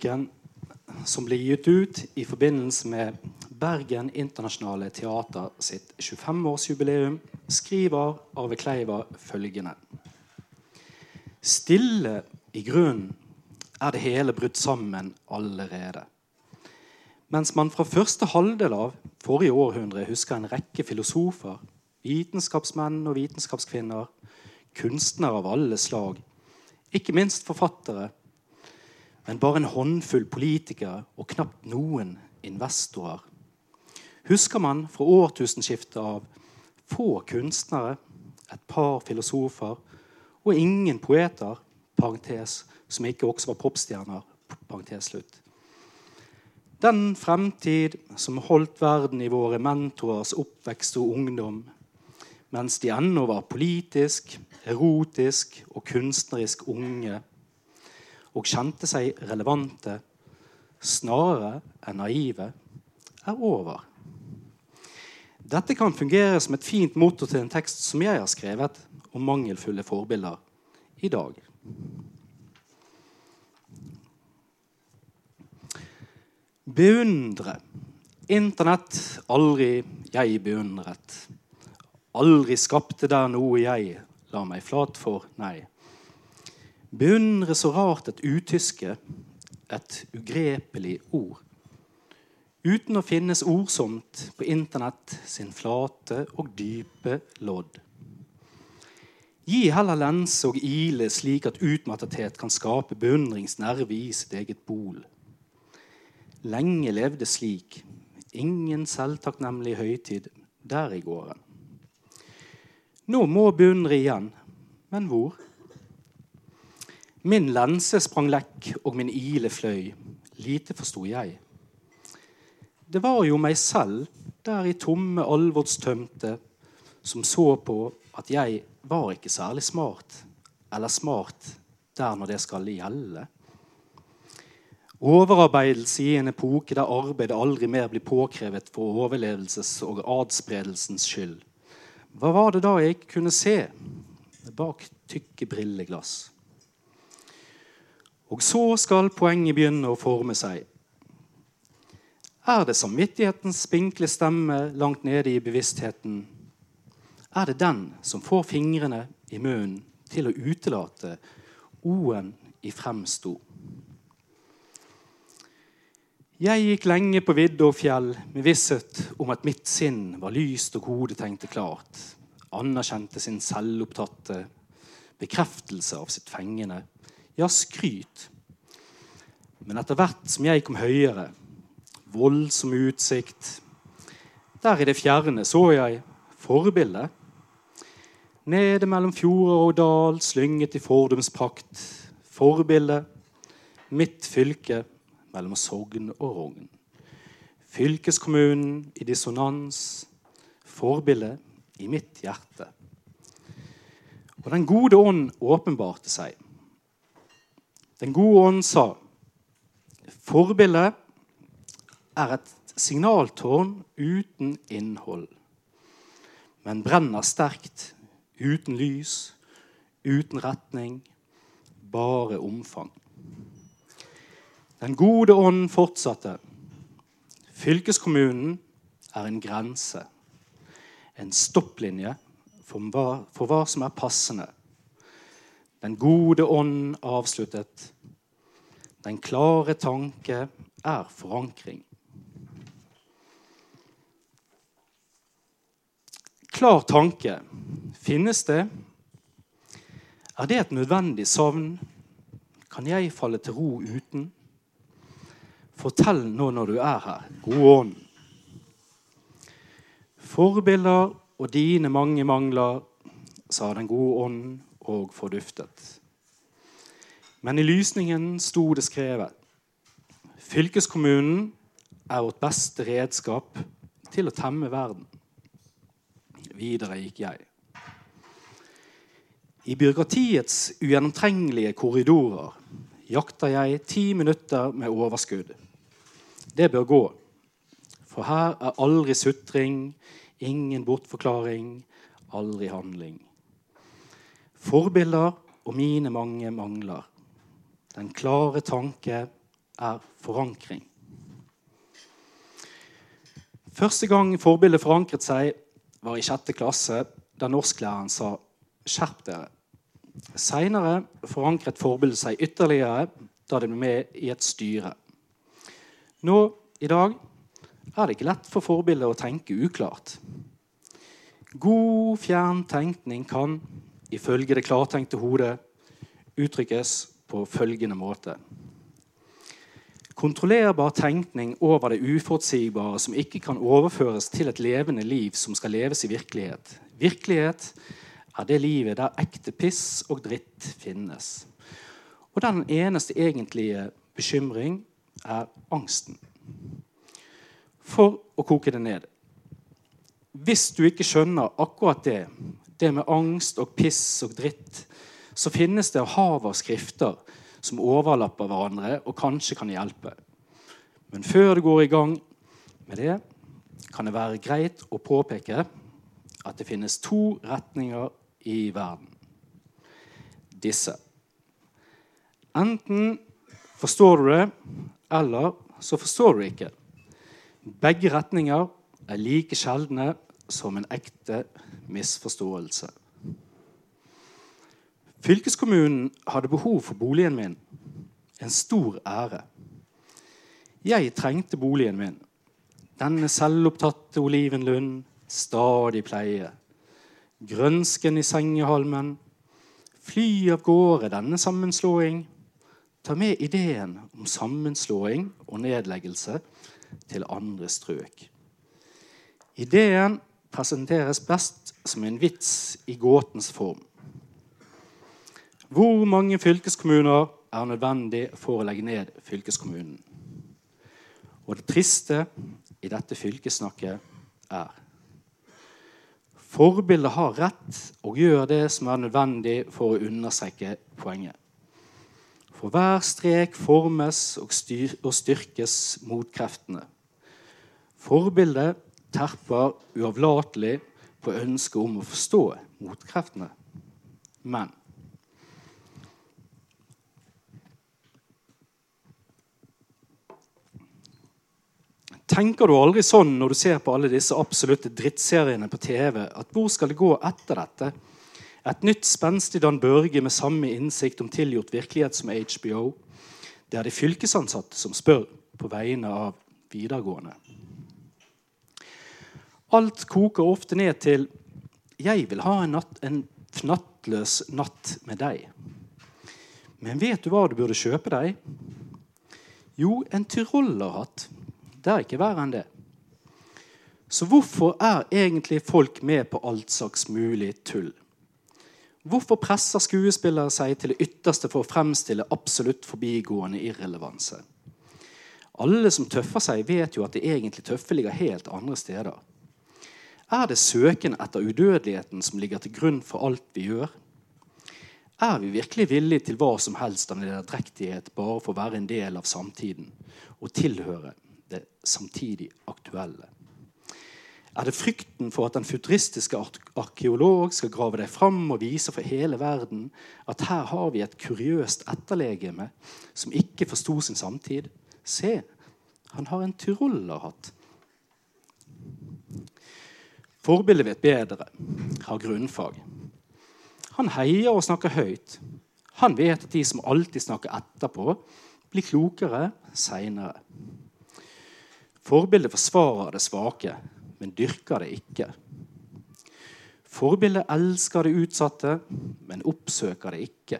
Jubileumsboken som ble gitt ut i forbindelse med Bergen Internasjonale Teater sitt 25-årsjubileum, skriver Arve Kleiva følgende. Stille i grunnen er det hele brutt sammen allerede. Mens man fra første halvdel av forrige århundre husker en rekke filosofer, vitenskapsmenn og vitenskapskvinner, kunstnere av alle slag, ikke minst forfattere, men bare en håndfull politikere og knapt noen investorer. Husker man fra årtusenskiftet av få kunstnere, et par filosofer og ingen poeter, parentes, som ikke også var popstjerner, parentes slutt. Den fremtid som holdt verden i våre mentorers oppvekst og ungdom, mens de ennå var politisk, erotisk og kunstnerisk unge, og kjente seg relevante snarere enn naive, er over. Dette kan fungere som et fint motto til en tekst som jeg har skrevet om mangelfulle forbilder i dag. Beundre. Internett aldri jeg beundret. Aldri skapte der noe jeg la meg flat for, nei. Beundre så rart et utyske, et ugrepelig ord. Uten å finnes ordsomt på Internett sin flate og dype lodd. Gi heller lense og ile slik at utmattethet kan skape beundringsnerve i sitt eget bol. Lenge levde slik, ingen selvtakknemlig høytid der i gården. Nå må beundre igjen, men hvor? Min lense sprang lekk, og min ile fløy. Lite forsto jeg. Det var jo meg selv, der i tomme alvorstømte, som så på at jeg var ikke særlig smart, eller smart der når det skal gjelde. Overarbeidelse i en epoke der arbeidet aldri mer blir påkrevet for overlevelses- og adspredelsens skyld. Hva var det da jeg ikke kunne se bak tykke brilleglass? Og så skal poenget begynne å forme seg. Er det samvittighetens spinkle stemme langt nede i bevisstheten? Er det den som får fingrene i munnen til å utelate o-en i fremsto? Jeg gikk lenge på vidde og fjell med visshet om at mitt sinn var lyst og hodet tenkte klart, anerkjente sin selvopptatte bekreftelse av sitt fengende, ja, skryt. Men etter hvert som jeg kom høyere, voldsom utsikt Der i det fjerne så jeg forbildet. Nede mellom fjorder og dal, slynget i fordumsprakt. Forbildet, mitt fylke, mellom Sogn og Rogn. Fylkeskommunen i dissonans, forbildet i mitt hjerte. Og Den gode ånd åpenbarte seg. Den gode ånd sa forbildet er et signaltårn uten innhold, men brenner sterkt uten lys, uten retning, bare omfang. Den gode ånden fortsatte. Fylkeskommunen er en grense, en stopplinje for hva, for hva som er passende. Den gode ånden avsluttet. Den klare tanke er forankring. Klar tanke, finnes det? Er det et nødvendig savn? Kan jeg falle til ro uten? Fortell nå når du er her, god ånd. Forbilder og dine mange mangler, sa den gode ånd og forduftet. Men i lysningen sto det skrevet Fylkeskommunen er vårt beste redskap til å temme verden. Videre gikk jeg. I byråkratiets ugjennomtrengelige korridorer jakter jeg ti minutter med overskudd. Det bør gå. For her er aldri sutring, ingen bortforklaring, aldri handling. Forbilder og mine mange mangler. Den klare tanke er forankring. Første gang forbildet forankret seg, var i sjette klasse, da norsklæreren sa 'skjerp dere'. Seinere forankret forbildet seg ytterligere da det ble med i et styre. Nå, i dag, er det ikke lett for forbildet å tenke uklart. God, fjern tenkning kan, ifølge det klartenkte hodet, uttrykkes på følgende måte. Kontrollerbar tenkning over det uforutsigbare som ikke kan overføres til et levende liv som skal leves i virkelighet. Virkelighet er det livet der ekte piss og dritt finnes. Og den eneste egentlige bekymring er angsten. For å koke det ned Hvis du ikke skjønner akkurat det, det med angst og piss og dritt, så finnes det hav av skrifter som overlapper hverandre og kanskje kan hjelpe. Men før du går i gang med det, kan det være greit å påpeke at det finnes to retninger i verden. Disse. Enten forstår du det, eller så forstår du det ikke. Begge retninger er like sjeldne som en ekte misforståelse. Fylkeskommunen hadde behov for boligen min. En stor ære. Jeg trengte boligen min. Denne selvopptatte olivenlund, stadig pleie grønsken i sengehalmen. Fly av gårde denne sammenslåing. Ta med ideen om sammenslåing og nedleggelse til andre strøk. Ideen presenteres best som en vits i gåtens form. Hvor mange fylkeskommuner er nødvendig for å legge ned fylkeskommunen? Og det triste i dette fylkesnakket er Forbildet har rett og gjør det som er nødvendig for å understreke poenget. For hver strek formes og, styr og styrkes motkreftene. Forbildet terper uavlatelig på ønsket om å forstå motkreftene. Men Tenker du aldri sånn når du ser på alle disse absolutte drittseriene på TV, at hvor skal det gå etter dette? Et nytt spenstig Dan Børge med samme innsikt om tilgjort virkelighet som HBO. Det er de fylkesansatte som spør på vegne av videregående. Alt koker ofte ned til 'Jeg vil ha en, natt, en nattløs natt med deg'. Men vet du hva du burde kjøpe deg? Jo, en tyrollerhatt det er ikke verre enn det. Så hvorfor er egentlig folk med på alt slags mulig tull? Hvorfor presser skuespillere seg til det ytterste for å fremstille absolutt forbigående irrelevanse? Alle som tøffer seg, vet jo at det egentlig tøffe ligger helt andre steder. Er det søken etter udødeligheten som ligger til grunn for alt vi gjør? Er vi virkelig villige til hva som helst av nederdrektighet bare for å være en del av samtiden og tilhøre det samtidig aktuelle? Er det frykten for at den futuristiske arkeolog skal grave deg fram og vise for hele verden at her har vi et kuriøst etterlegeme som ikke forsto sin samtid? Se, han har en tyrollerhatt. Forbildet vet bedre, har grunnfag. Han heier og snakker høyt. Han vet at de som alltid snakker etterpå, blir klokere seinere. Forbildet forsvarer det svake, men dyrker det ikke. Forbildet elsker det utsatte, men oppsøker det ikke.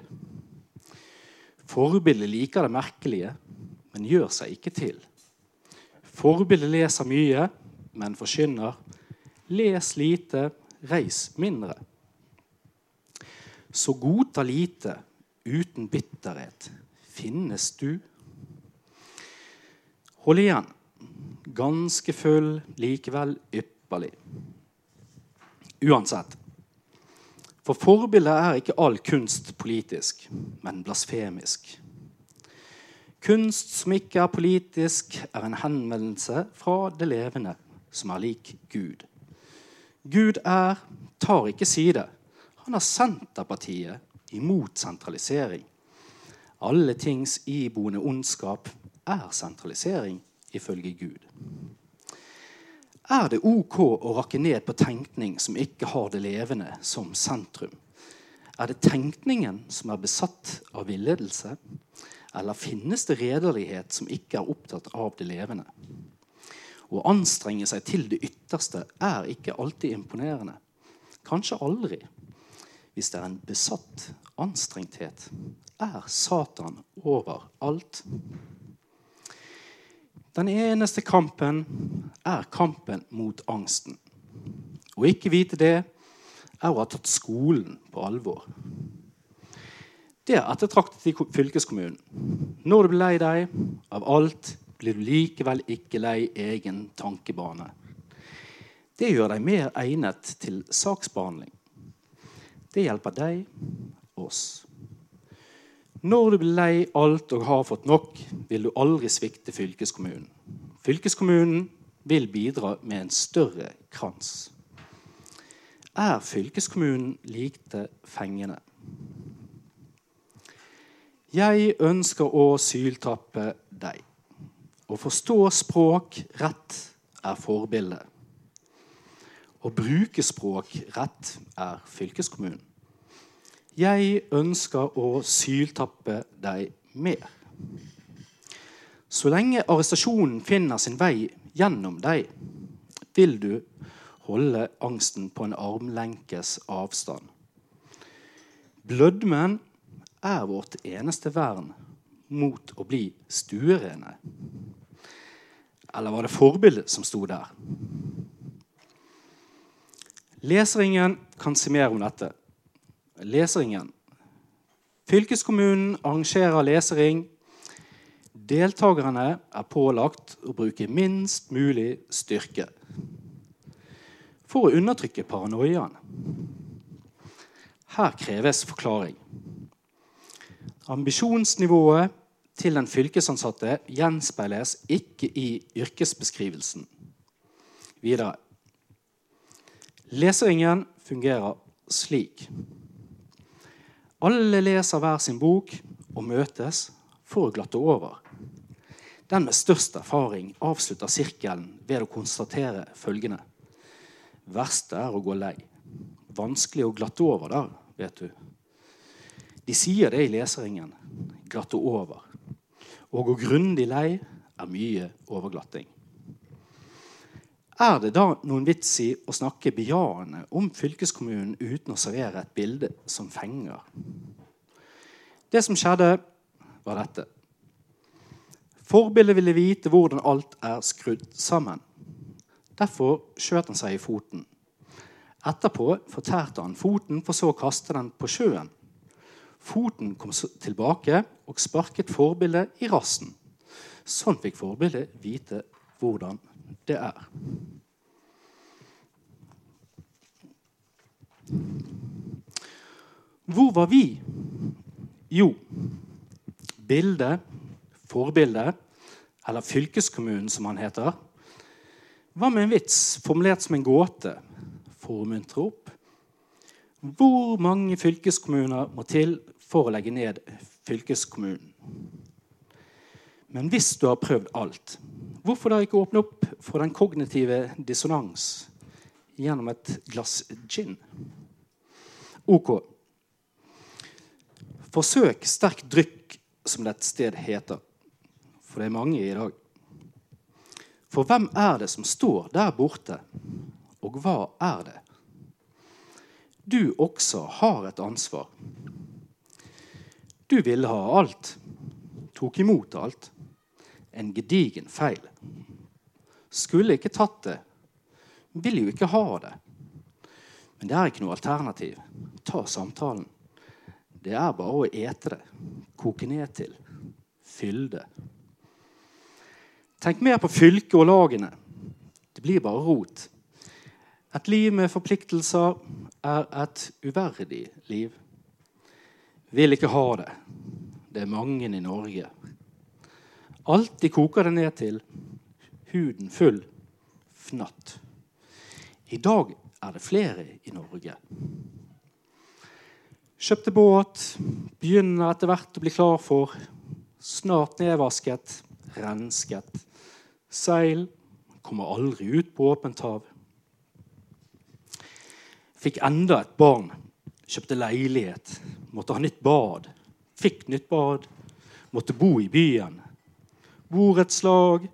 Forbildet liker det merkelige, men gjør seg ikke til. Forbildet leser mye, men forkynner. Les lite, reis mindre. Så godta lite uten bitterhet. Finnes du? Hold igjen. Ganske full, likevel ypperlig. Uansett. For forbildet er ikke all kunst politisk, men blasfemisk. Kunst som ikke er politisk, er en henvendelse fra det levende, som er lik Gud. Gud er, tar ikke side. Han er Senterpartiet imot sentralisering. Alle tings iboende ondskap er sentralisering, ifølge Gud. Er det ok å rakke ned på tenkning som ikke har det levende som sentrum? Er det tenkningen som er besatt av villedelse? Eller finnes det redelighet som ikke er opptatt av det levende? Å anstrenge seg til det ytterste er ikke alltid imponerende. Kanskje aldri. Hvis det er en besatt anstrengthet, er Satan overalt. Den eneste kampen er kampen mot angsten. Å ikke vite det er å ha tatt skolen på alvor. Det er ettertraktet i fylkeskommunen. Når du blir lei deg av alt, blir du likevel ikke lei egen tankebane. Det gjør deg mer egnet til saksbehandling. Det hjelper deg, oss. Når du blir lei alt og har fått nok, vil du aldri svikte fylkeskommunen. Fylkeskommunen vil bidra med en større krans. Er fylkeskommunen likte fengende? Jeg ønsker å syltappe deg. Å forstå språk rett er forbildet. Å bruke språk rett er fylkeskommunen. Jeg ønsker å syltappe deg mer. Så lenge arrestasjonen finner sin vei gjennom deg, vil du holde angsten på en armlenkes avstand. Blødmen er vårt eneste vern mot å bli stuerene. Eller var det forbildet som sto der? Leseringen kan si mer om dette. Leseringen. Fylkeskommunen arrangerer lesering. Deltakerne er pålagt å bruke minst mulig styrke for å undertrykke paranoiaen. Her kreves forklaring. Ambisjonsnivået til den fylkesansatte gjenspeiles ikke i yrkesbeskrivelsen. Videre. Leseringen fungerer slik. Alle leser hver sin bok og møtes for å glatte over. Den med størst erfaring avslutter sirkelen ved å konstatere følgende. Verste er å gå lei. Vanskelig å glatte over der, vet du. De sier det i leseringen. Glatte over. Å gå grundig lei er mye overglatting. Er det da noen vits i å snakke bejaende om fylkeskommunen uten å servere et bilde som fenger? Det som skjedde, var dette. Forbildet ville vite hvordan alt er skrudd sammen. Derfor skjøt han seg i foten. Etterpå fortærte han foten, for så å kaste den på sjøen. Foten kom tilbake og sparket forbildet i rassen. Sånn fikk forbildet vite hvordan det er. Hvor var vi? Jo, bildet, forbildet, eller fylkeskommunen, som han heter, var med en vits formulert som en gåte for å muntre opp hvor mange fylkeskommuner må til for å legge ned fylkeskommunen? Men hvis du har prøvd alt, hvorfor da ikke åpne opp for den kognitive dissonans gjennom et glass gin? Ok. Forsøk sterk drykk, som dette sted heter. For det er mange i dag. For hvem er det som står der borte, og hva er det? Du også har et ansvar. Du ville ha alt, tok imot alt. En gedigen feil. Skulle ikke tatt det, vil jo ikke ha det. Men det er ikke noe alternativ. Ta samtalen. Det er bare å ete det, koke ned til, fylle det. Tenk mer på fylket og lagene. Det blir bare rot. Et liv med forpliktelser er et uverdig liv. Vil ikke ha det. Det er mange i Norge. Alt de koker det ned til. Huden full. Fnatt. I dag er det flere i Norge. Kjøpte båt, begynner etter hvert å bli klar for. Snart nedvasket, rensket. Seil, kommer aldri ut på åpent hav. Fikk enda et barn, kjøpte leilighet, måtte ha nytt bad. Fikk nytt bad, måtte bo i byen. Borettslag,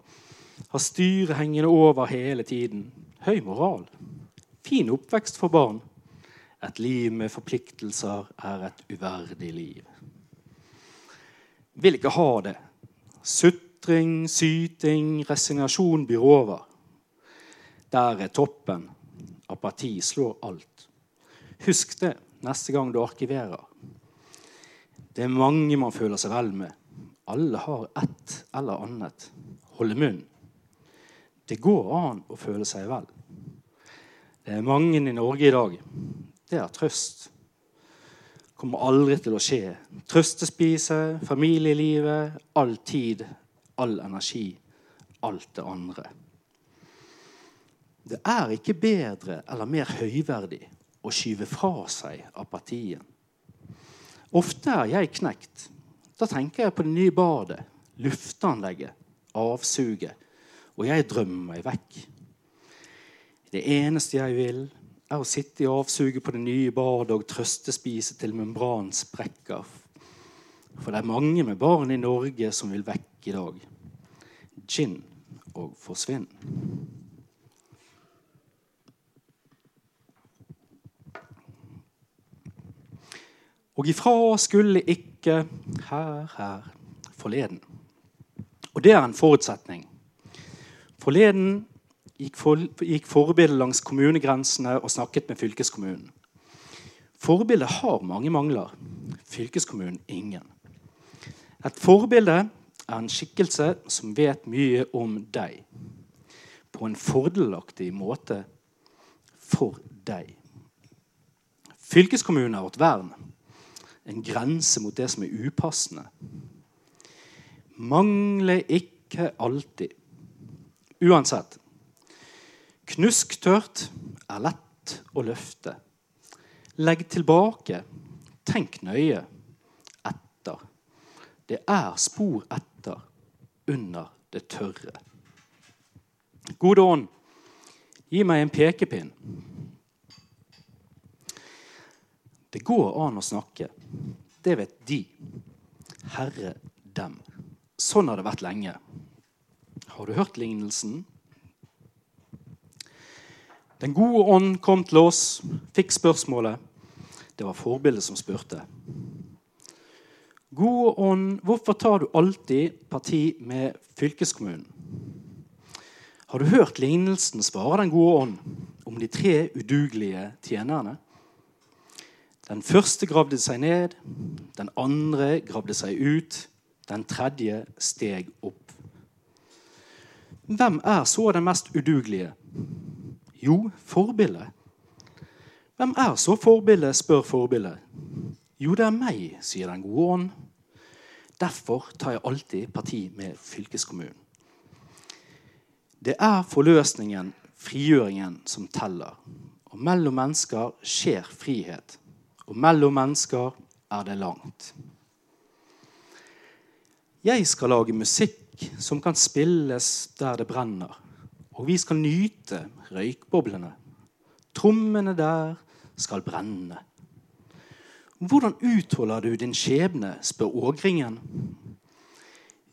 har styret hengende over hele tiden. Høy moral. Fin oppvekst for barn. Et liv med forpliktelser er et uverdig liv. Vil ikke ha det. Sutring, syting, resignasjon byr over. Der er toppen. Apati slår alt. Husk det neste gang du arkiverer. Det er mange man føler seg vel med. Alle har ett eller annet. Holde munn. Det går an å føle seg vel. Det er mange i Norge i dag det er trøst. Kommer aldri til å skje. Trøstespise, familielivet, all tid, all energi, alt det andre. Det er ikke bedre eller mer høyverdig å skyve fra seg apatien. Ofte er jeg knekt. Da tenker jeg på det nye badet, lufteanlegget, avsuget, og jeg drømmer meg vekk. Det eneste jeg vil, er å sitte i avsuget på det nye badet og trøstespise til membranen sprekker. For det er mange med barn i Norge som vil vekk i dag. Gin og forsvinn. Og ifra skulle ikke her, her forleden. Og det er en forutsetning. Forleden gikk, for, gikk forbildet langs kommunegrensene og snakket med fylkeskommunen. Forbildet har mange mangler. Fylkeskommunen ingen. Et forbilde er en skikkelse som vet mye om deg. På en fordelaktig måte for deg. Fylkeskommunen er vårt vern. En grense mot det som er upassende. Mangler ikke alltid. Uansett. Knusktørt er lett å løfte. Legg tilbake, tenk nøye etter. Det er spor etter under det tørre. Gode ånd, gi meg en pekepinn. Det går an å snakke. Det vet de. Herre dem. Sånn har det vært lenge. Har du hørt lignelsen? Den gode ånd kom til oss, fikk spørsmålet. Det var forbildet som spurte. Gode ånd, hvorfor tar du alltid parti med fylkeskommunen? Har du hørt lignelsen, svarer Den gode ånd, om de tre udugelige tjenerne? Den første gravde seg ned, den andre gravde seg ut, den tredje steg opp. Hvem er så den mest udugelige? Jo, forbildet. Hvem er så forbildet, spør forbildet. Jo, det er meg, sier den gode ånd. Derfor tar jeg alltid parti med fylkeskommunen. Det er forløsningen, frigjøringen, som teller. Og mellom mennesker skjer frihet. Og mellom mennesker er det langt. Jeg skal lage musikk som kan spilles der det brenner. Og vi skal nyte røykboblene. Trommene der skal brenne. Hvordan utholder du din skjebne, spør ågringen.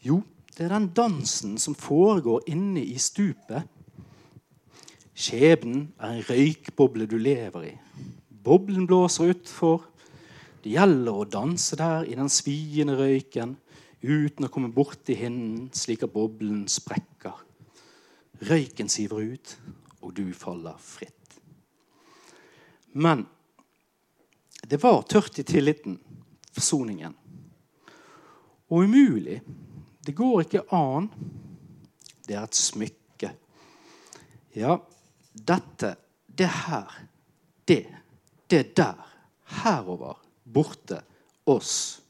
Jo, det er den dansen som foregår inne i stupet. Skjebnen er en røykboble du lever i. Boblen blåser utfor. Det gjelder å danse der i den sviende røyken uten å komme borti hinnen slik at boblen sprekker. Røyken siver ut, og du faller fritt. Men det var tørt i tilliten, forsoningen. Og umulig. Det går ikke an. Det er et smykke. Ja, dette, det her, det, det der, herover, borte, oss.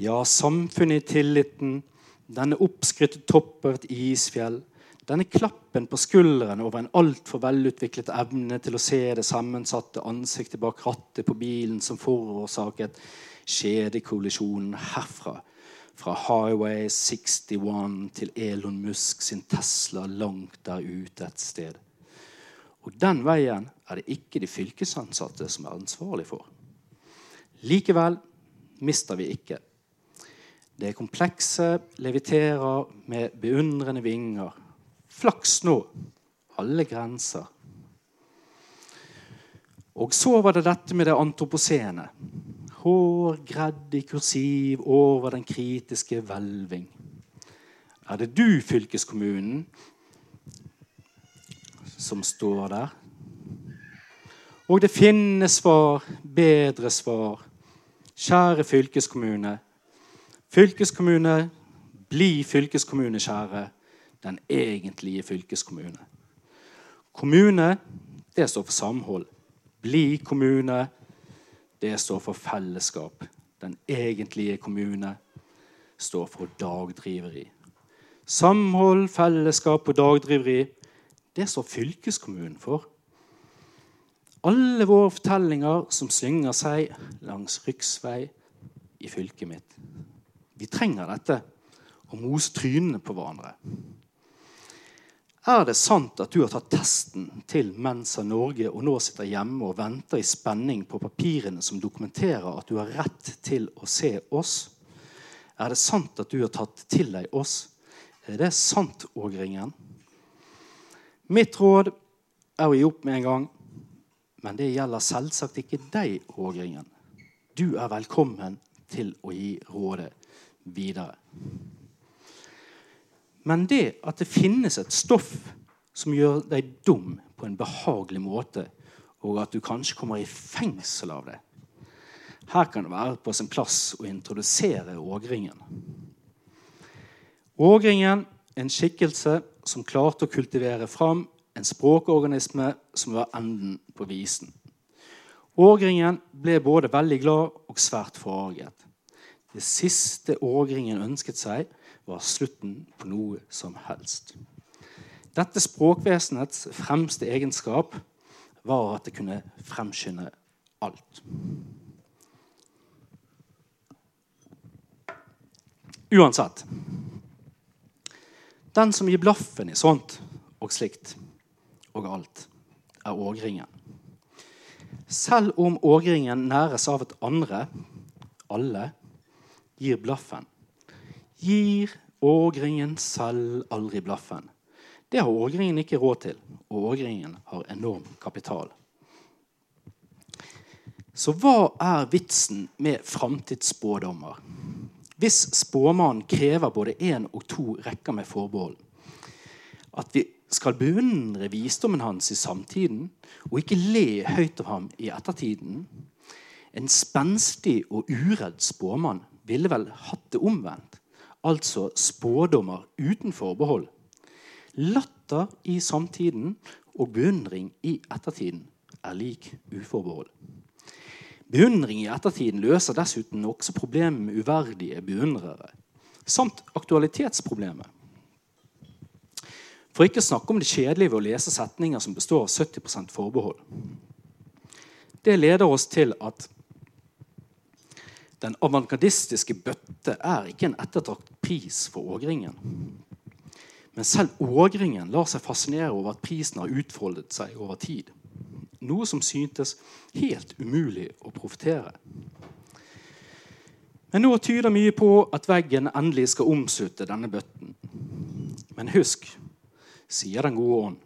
Ja, samfunnet i tilliten, denne oppskrytte topper et isfjell, Denne klappen på skulderen over en altfor velutviklet evne til å se det sammensatte ansiktet bak rattet på bilen som forårsaket skjedekollisjonen herfra. Fra Highway 61 til Elon Musk sin Tesla langt der ute et sted. Og den veien er det ikke de fylkesansatte som er ansvarlig for. Likevel mister vi ikke. Det komplekse leviterer med beundrende vinger Flaks nå. Alle grenser. Og så var det dette med det antropocene. Hår gredd i kursiv over den kritiske hvelving. Er det du, fylkeskommunen, som står der? Og det finnes svar, bedre svar. Kjære fylkeskommune. Fylkeskommune, bli fylkeskommune, kjære den egentlige fylkeskommune. Kommune, det står for samhold. Bli kommune, det står for fellesskap. Den egentlige kommune står for dagdriveri. Samhold, fellesskap og dagdriveri, det står fylkeskommunen for. Alle våre fortellinger som synger seg langs riksvei i fylket mitt. Vi trenger dette å mose trynene på hverandre. Er det sant at du har tatt testen til Mensa Norge og nå sitter hjemme og venter i spenning på papirene som dokumenterer at du har rett til å se oss? Er det sant at du har tatt til deg oss? Er det sant, Ågringen? Mitt råd er å gi opp med en gang. Men det gjelder selvsagt ikke deg, Ågringen. Du er velkommen til å gi rådet videre. Men det at det finnes et stoff som gjør deg dum på en behagelig måte, og at du kanskje kommer i fengsel av det Her kan det være på sin plass å introdusere ågringen. Ågringen en skikkelse som klarte å kultivere fram en språkorganisme som var enden på visen. Ågringen ble både veldig glad og svært forarget. Det siste ågringen ønsket seg, var slutten på noe som helst. Dette språkvesenets fremste egenskap var at det kunne fremskynde alt. Uansett Den som gir blaffen i sånt og slikt og alt, er ågringen. Selv om ågringen næres av at andre, alle, gir blaffen, gir ågringen selv aldri blaffen. Det har ågringen ikke råd til, og ågringen har enorm kapital. Så hva er vitsen med framtidsspådommer? Hvis spåmannen krever både én og to rekker med forbehold, at vi skal beundre visdommen hans i samtiden og ikke le høyt av ham i ettertiden En spenstig og uredd spåmann ville vel hatt det omvendt altså spådommer uten forbehold. Latter i samtiden og beundring i ettertiden er lik uforbehold. Beundring i ettertiden løser dessuten også problemet med uverdige beundrere, samt aktualitetsproblemet. For ikke å snakke om det kjedelige ved å lese setninger som består av 70% forbehold. Det leder oss til at den avantgardistiske bøtte er ikke en ettertraktet pris for ågringen. Men selv ågringen lar seg fascinere over at prisen har utfoldet seg over tid. Noe som syntes helt umulig å profetere. Men nå tyder mye på at veggen endelig skal omslutte denne bøtten. Men husk, sier den gode ånd,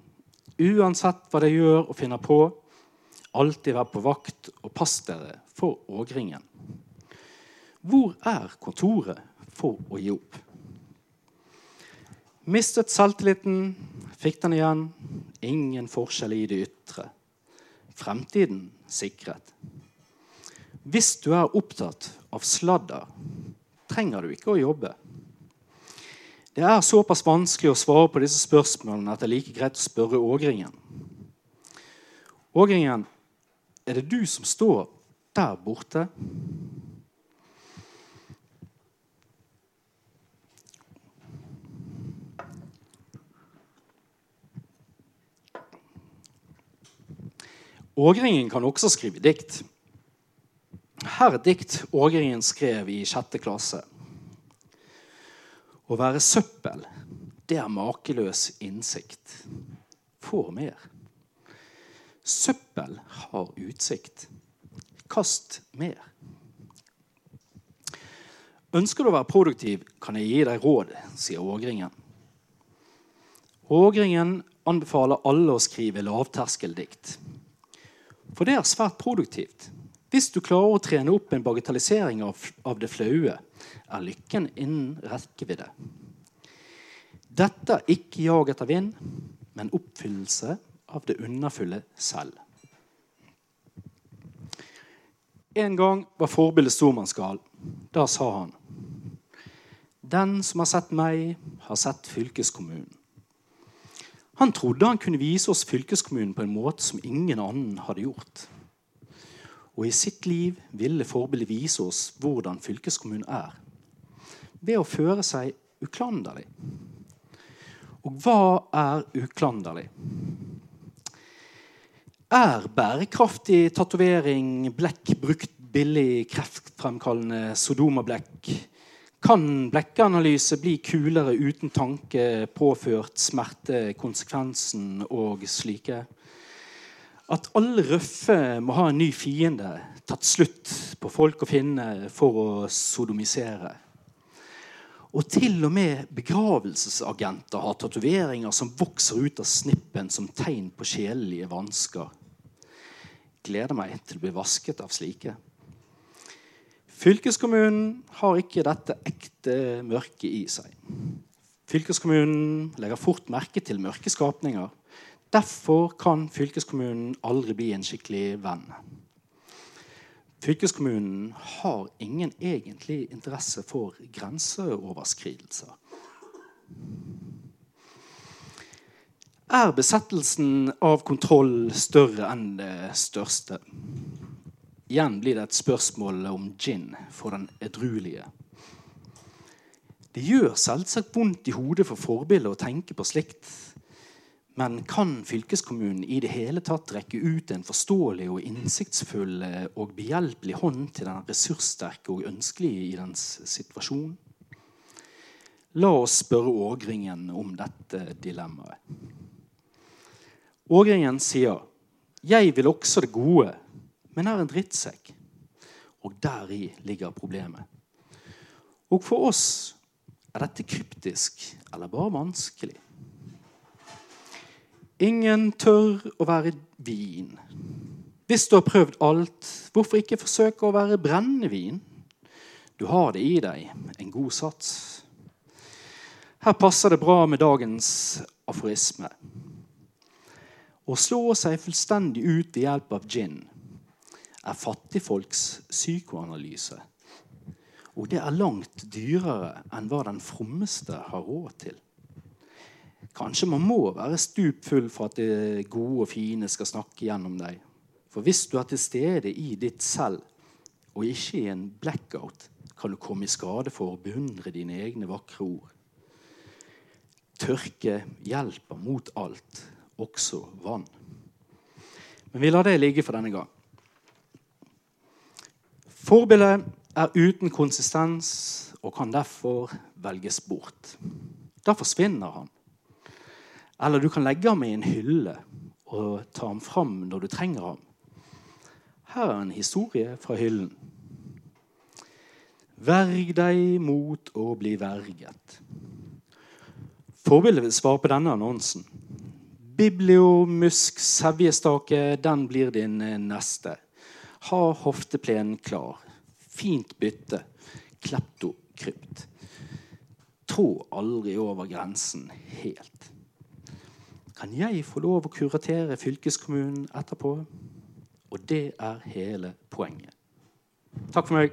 uansett hva dere gjør og finner på, alltid vær på vakt og pass dere for ågringen. Hvor er kontoret for å gi opp? Mistet selvtilliten, fikk den igjen. Ingen forskjell i det ytre. Fremtiden sikret. Hvis du er opptatt av sladder, trenger du ikke å jobbe. Det er såpass vanskelig å svare på disse spørsmålene at det er like greit å spørre Ågringen. Ågringen, er det du som står der borte? Ågringen kan også skrive dikt. Her er dikt Ågringen skrev i sjette klasse. Å være søppel, det er makeløs innsikt. Får mer. Søppel har utsikt. Kast mer. Ønsker du å være produktiv, kan jeg gi deg råd, sier Ågringen. Ågringen anbefaler alle å skrive lavterskeldikt. For det er svært produktivt. Hvis du klarer å trene opp en bagatellisering av, av det flaue, er lykken innen rekkevidde. Dette er ikke jag etter vind, men oppfyllelse av det underfulle selv. En gang var forbildet stormannsgal. Da sa han Den som har sett meg, har sett fylkeskommunen. Han trodde han kunne vise oss fylkeskommunen på en måte som ingen annen hadde gjort. Og i sitt liv ville forbildet vise oss hvordan fylkeskommunen er. Ved å føre seg uklanderlig. Og hva er uklanderlig? Er bærekraftig tatovering blekk brukt billig kreftfremkallende Sodoma-blekk? Kan blekkanalyse bli kulere uten tanke, påført smerte, konsekvensen og slike? At alle røffe må ha en ny fiende, tatt slutt på folk å finne for å sodomisere. Og til og med begravelsesagenter har tatoveringer som vokser ut av snippen som tegn på sjelelige vansker. Gleder meg til å bli vasket av slike. Fylkeskommunen har ikke dette ekte mørket i seg. Fylkeskommunen legger fort merke til mørke skapninger Derfor kan fylkeskommunen aldri bli en skikkelig venn. Fylkeskommunen har ingen egentlig interesse for grenseoverskridelser. Er besettelsen av kontroll større enn det største? Igjen blir det et spørsmål om gin for den edruelige. Det gjør selvsagt vondt i hodet for forbildet å tenke på slikt men kan fylkeskommunen i det hele tatt rekke ut en forståelig og innsiktsfull eh, og behjelpelig hånd til den ressurssterke og ønskelige i dens situasjon? La oss spørre Ågringen om dette dilemmaet. Ågringen sier, 'Jeg vil også det gode, men er en drittsekk.' Og deri ligger problemet. Og for oss er dette kryptisk eller bare vanskelig. Ingen tør å være vin. Hvis du har prøvd alt, hvorfor ikke forsøke å være brennevin? Du har det i deg, en god sats. Her passer det bra med dagens aforisme. Å slå seg fullstendig ut ved hjelp av gin er fattigfolks psykoanalyse. Og det er langt dyrere enn hva den frommeste har råd til. Kanskje man må være stupfull for at det gode og fine skal snakke gjennom deg. For hvis du er til stede i ditt selv, og ikke i en blackout, kan du komme i skade for å beundre dine egne vakre ord. Tørke hjelper mot alt, også vann. Men vi lar det ligge for denne gang. Forbildet er uten konsistens og kan derfor velges bort. Da forsvinner han. Eller du kan legge ham i en hylle og ta ham fram når du trenger ham. Her er en historie fra hyllen. Verg deg mot å bli verget. Forbildet vil svare på denne annonsen. Bibliomusk sevjestake, den blir din neste. Ha hofteplenen klar. Fint bytte. Kleptokrypt. Trå aldri over grensen helt. Kan jeg få lov å kuratere fylkeskommunen etterpå? Og det er hele poenget. Takk for meg.